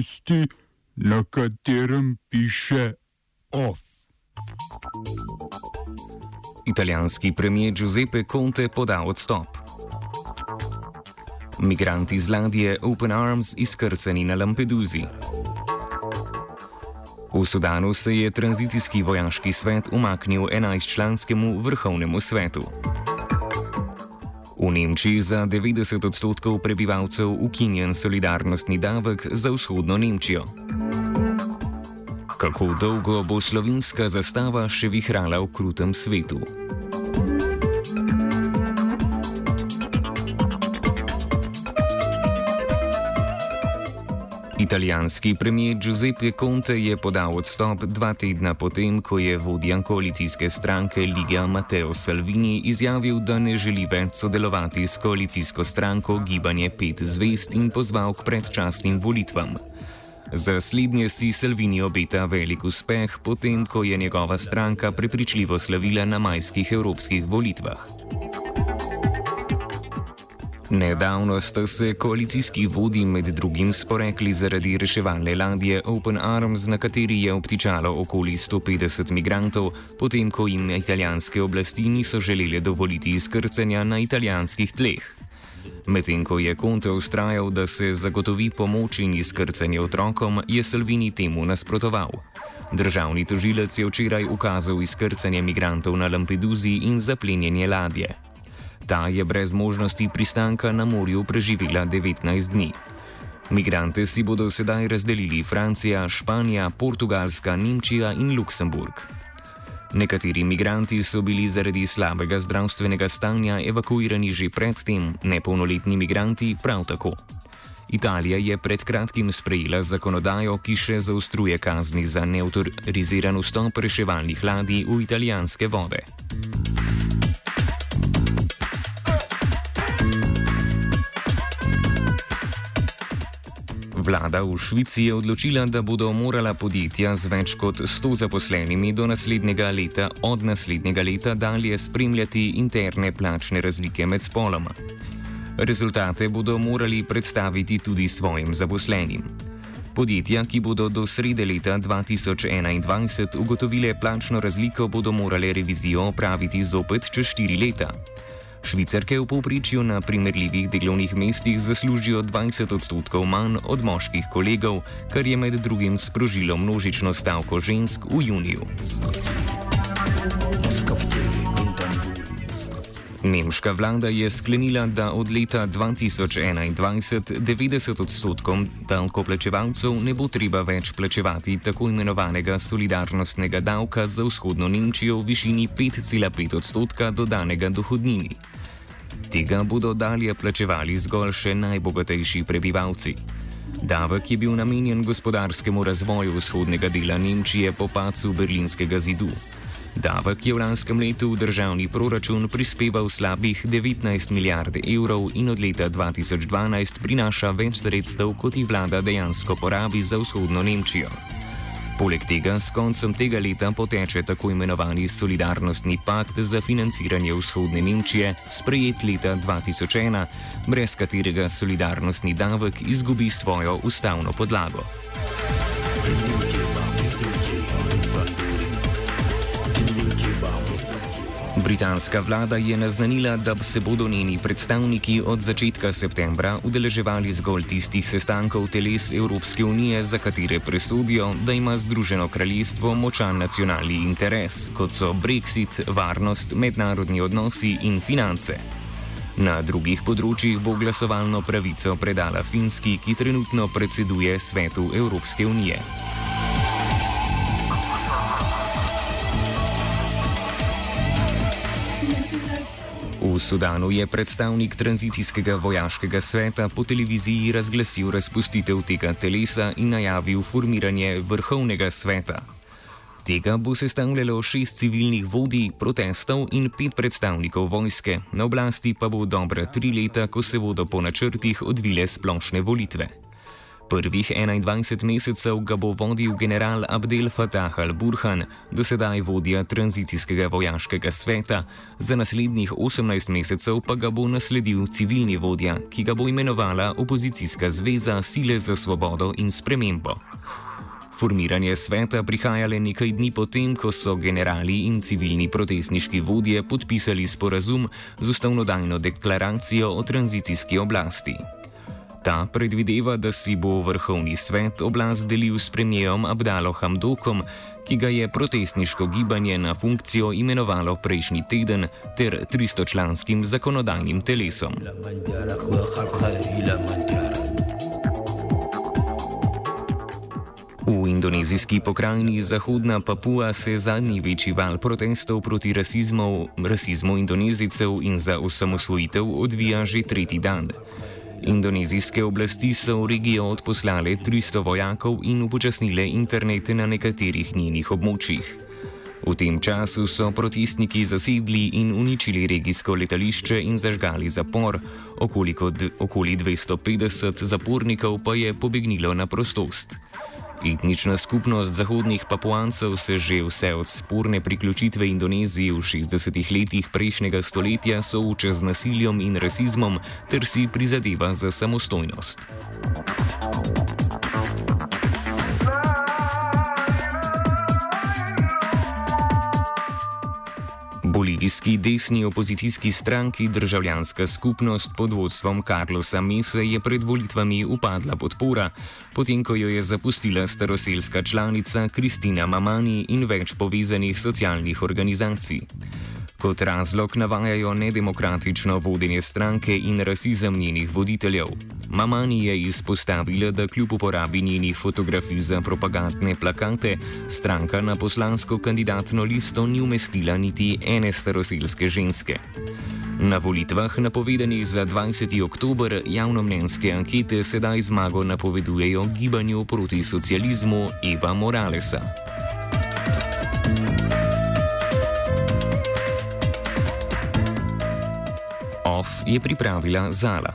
tisti, na katerem piše OF. Italijanski premijer Giuseppe Conte podal odstop. Migranti z ladje Open Arms izkrcani na Lampeduzi. V Sudanu se je tranzicijski vojaški svet umaknil 11-članskemu vrhovnemu svetu. V Nemčiji za 90 odstotkov prebivalcev ukinjen solidarnostni davek za vzhodno Nemčijo. Kako dolgo bo slovenska zastava še vihrala v krutem svetu? Italijanski premijer Giuseppe Conte je podal odstop dva tedna potem, ko je vodja koalicijske stranke Liga Matteo Salvini izjavil, da ne želi več sodelovati s koalicijsko stranko Gibanje pet zvest in pozval k predčasnim volitvam. Za slednje si Salvini obeta velik uspeh, potem ko je njegova stranka prepričljivo slavila na majskih evropskih volitvah. Nedavno sta se koalicijski vodi med drugim sporekli zaradi reševalne ladje Open Arms, na kateri je obtičalo okoli 150 migrantov, potem ko jim italijanske oblasti niso želeli dovoliti izkrcanja na italijanskih tleh. Medtem ko je Conte ustrajal, da se zagotovi pomoč in izkrcanje otrokom, je Salvini temu nasprotoval. Državni tožilec je včeraj ukazal izkrcanje migrantov na Lampeduzi in zaplenjenje ladje. Ta je brez možnosti pristanka na morju preživela 19 dni. Migrante si bodo sedaj razdelili Francija, Španija, Portugalska, Nemčija in Luksemburg. Nekateri migranti so bili zaradi slabega zdravstvenega stanja evakuirani že predtem, nepolnoletni migranti prav tako. Italija je pred kratkim sprejela zakonodajo, ki še zaostruje kazni za neautoriziran vstop reševalnih ladij v italijanske vode. Vlada v Švici je odločila, da bodo morala podjetja z več kot 100 zaposlenimi do naslednjega leta od naslednjega leta dalje spremljati interne plačne razlike med spoloma. Rezultate bodo morali predstaviti tudi svojim zaposlenim. Podjetja, ki bodo do srede leta 2021 ugotovile plačno razliko, bodo morale revizijo opraviti zopet čez 4 leta. Švicarke v povprečju na primerljivih delovnih mestih zaslužijo 20 odstotkov manj od moških kolegov, kar je med drugim sprožilo množično stavko žensk v juniju. Nemška vlada je sklenila, da od leta 2021 90 odstotkom davkoplačevalcev ne bo treba več plačevati tako imenovanega solidarnostnega davka za vzhodno Nemčijo v višini 5,5 odstotka dodanega dohodnini. Tega bodo dalje plačevali zgolj še najbogatejši prebivalci. Davek je bil namenjen gospodarskemu razvoju vzhodnega dela Nemčije po pacu berlinskega zidu. Davek je v lanskem letu v državni proračun prispeval slabih 19 milijard evrov in od leta 2012 prinaša več sredstev, kot jih vlada dejansko porabi za vzhodno Nemčijo. Poleg tega s koncem tega leta poteče tako imenovani solidarnostni pakt za financiranje vzhodne Nemčije, sprejet leta 2001, brez katerega solidarnostni davek izgubi svojo ustavno podlago. Britanska vlada je naznanila, da se bodo njeni predstavniki od začetka septembra udeleževali zgolj tistih sestankov teles Evropske unije, za katere presodijo, da ima Združeno kraljestvo močan nacionalni interes, kot so Brexit, varnost, mednarodni odnosi in finance. Na drugih področjih bo glasovalno pravico predala Finski, ki trenutno predseduje svetu Evropske unije. Sudanu je predstavnik tranzicijskega vojaškega sveta po televiziji razglasil razpustitev tega telesa in najavil formiranje vrhovnega sveta. Tega bo sestavljalo šest civilnih vodij protestov in pet predstavnikov vojske, na oblasti pa bo dobra tri leta, ko se bodo po načrtih odvile splošne volitve. Prvih 21 mesecev ga bo vodil general Abdel Fattah al-Burhan, dosedaj vodja tranzicijskega vojaškega sveta, za naslednjih 18 mesecev pa ga bo nasledil civilni vodja, ki ga bo imenovala opozicijska zveza Sile za svobodo in spremembo. Formiranje sveta prihaja le nekaj dni potem, ko so generali in civilni protestniški vodje podpisali sporazum z ustavnodajno deklaracijo o tranzicijski oblasti. Ta predvideva, da si bo vrhovni svet oblast delil s premijerom Abdalo Hamdokom, ki ga je protestniško gibanje na funkcijo imenovalo prejšnji teden, ter 300-članskim zakonodajnim telesom. V indonezijski pokrajini Zahodna Papua se zadnji večji val protestov proti rasizmu, rasizmu indonezijcev in za osamosvojitev odvija že tretji dan. Indonezijske oblasti so v regijo odposlale 300 vojakov in upočasnile internete na nekaterih njenih območjih. V tem času so protestniki zasedli in uničili regijsko letališče in zažgali zapor, okoli 250 zapornikov pa je pobegnilo na prostost. Etnična skupnost zahodnih papuancev se že vse od sporne priključitve Indoneziji v 60-ih letih prejšnjega stoletja sooča z nasiljem in rasizmom ter si prizadeva za samostojnost. Bolivijski desni opozicijski stranki Državljanska skupnost pod vodstvom Carlosa Mese je pred volitvami upadla podpora, potem ko jo je zapustila staroselska članica Kristina Mamani in več povezanih socialnih organizacij. Kot razlog navajajo nedemokratično vodenje stranke in rasizem njenih voditeljev. Mamani je izpostavila, da kljub uporabi njenih fotografij za propagandne plakate, stranka na poslansko kandidatno listo ni umestila niti ene staroselske ženske. Na volitvah, napovedanih za 20. oktober, javnomnenjske ankete sedaj zmago napovedujejo gibanju proti socializmu Eva Moralesa. OF je pripravila Zala.